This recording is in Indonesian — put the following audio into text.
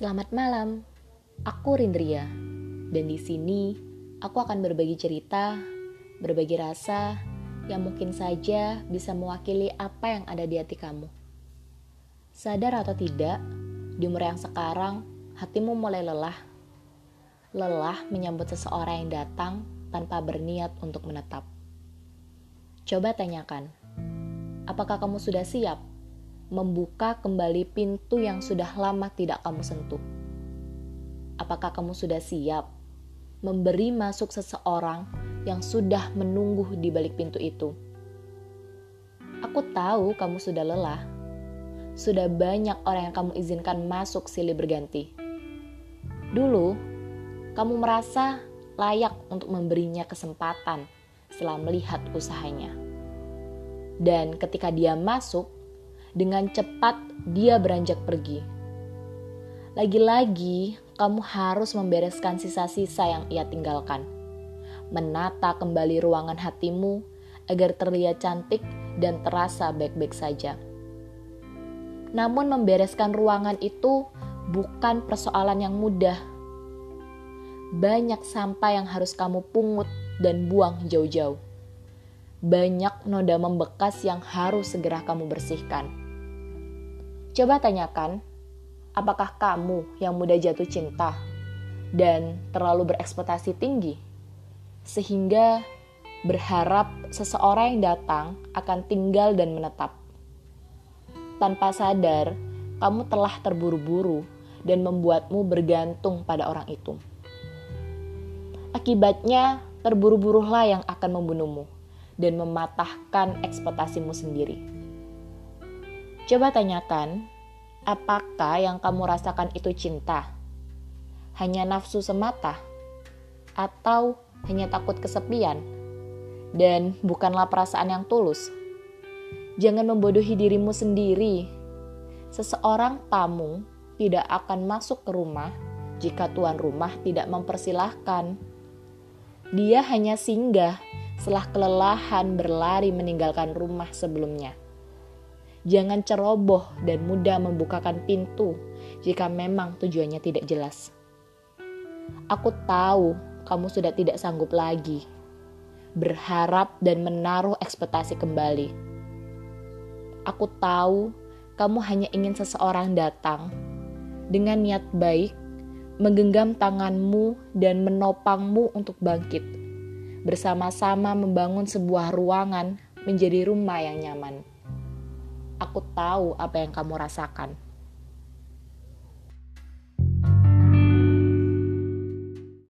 Selamat malam, aku Rindria, dan di sini aku akan berbagi cerita, berbagi rasa yang mungkin saja bisa mewakili apa yang ada di hati kamu. Sadar atau tidak, di umur yang sekarang, hatimu mulai lelah. Lelah menyambut seseorang yang datang tanpa berniat untuk menetap. Coba tanyakan, apakah kamu sudah siap membuka kembali pintu yang sudah lama tidak kamu sentuh. Apakah kamu sudah siap memberi masuk seseorang yang sudah menunggu di balik pintu itu? Aku tahu kamu sudah lelah. Sudah banyak orang yang kamu izinkan masuk silih berganti. Dulu, kamu merasa layak untuk memberinya kesempatan setelah melihat usahanya. Dan ketika dia masuk, dengan cepat dia beranjak pergi. Lagi-lagi, kamu harus membereskan sisa-sisa yang ia tinggalkan. Menata kembali ruangan hatimu agar terlihat cantik dan terasa baik-baik saja. Namun, membereskan ruangan itu bukan persoalan yang mudah. Banyak sampah yang harus kamu pungut dan buang jauh-jauh. Banyak noda membekas yang harus segera kamu bersihkan Coba tanyakan, apakah kamu yang mudah jatuh cinta dan terlalu berekspektasi tinggi, sehingga berharap seseorang yang datang akan tinggal dan menetap. Tanpa sadar, kamu telah terburu-buru dan membuatmu bergantung pada orang itu. Akibatnya, terburu-burulah yang akan membunuhmu dan mematahkan ekspektasimu sendiri. Coba tanyakan, apakah yang kamu rasakan itu cinta? Hanya nafsu semata? Atau hanya takut kesepian? Dan bukanlah perasaan yang tulus. Jangan membodohi dirimu sendiri. Seseorang tamu tidak akan masuk ke rumah jika tuan rumah tidak mempersilahkan. Dia hanya singgah setelah kelelahan berlari meninggalkan rumah sebelumnya. Jangan ceroboh dan mudah membukakan pintu jika memang tujuannya tidak jelas. Aku tahu kamu sudah tidak sanggup lagi berharap dan menaruh ekspektasi kembali. Aku tahu kamu hanya ingin seseorang datang dengan niat baik, menggenggam tanganmu dan menopangmu untuk bangkit, bersama-sama membangun sebuah ruangan menjadi rumah yang nyaman. Aku tahu apa yang kamu rasakan.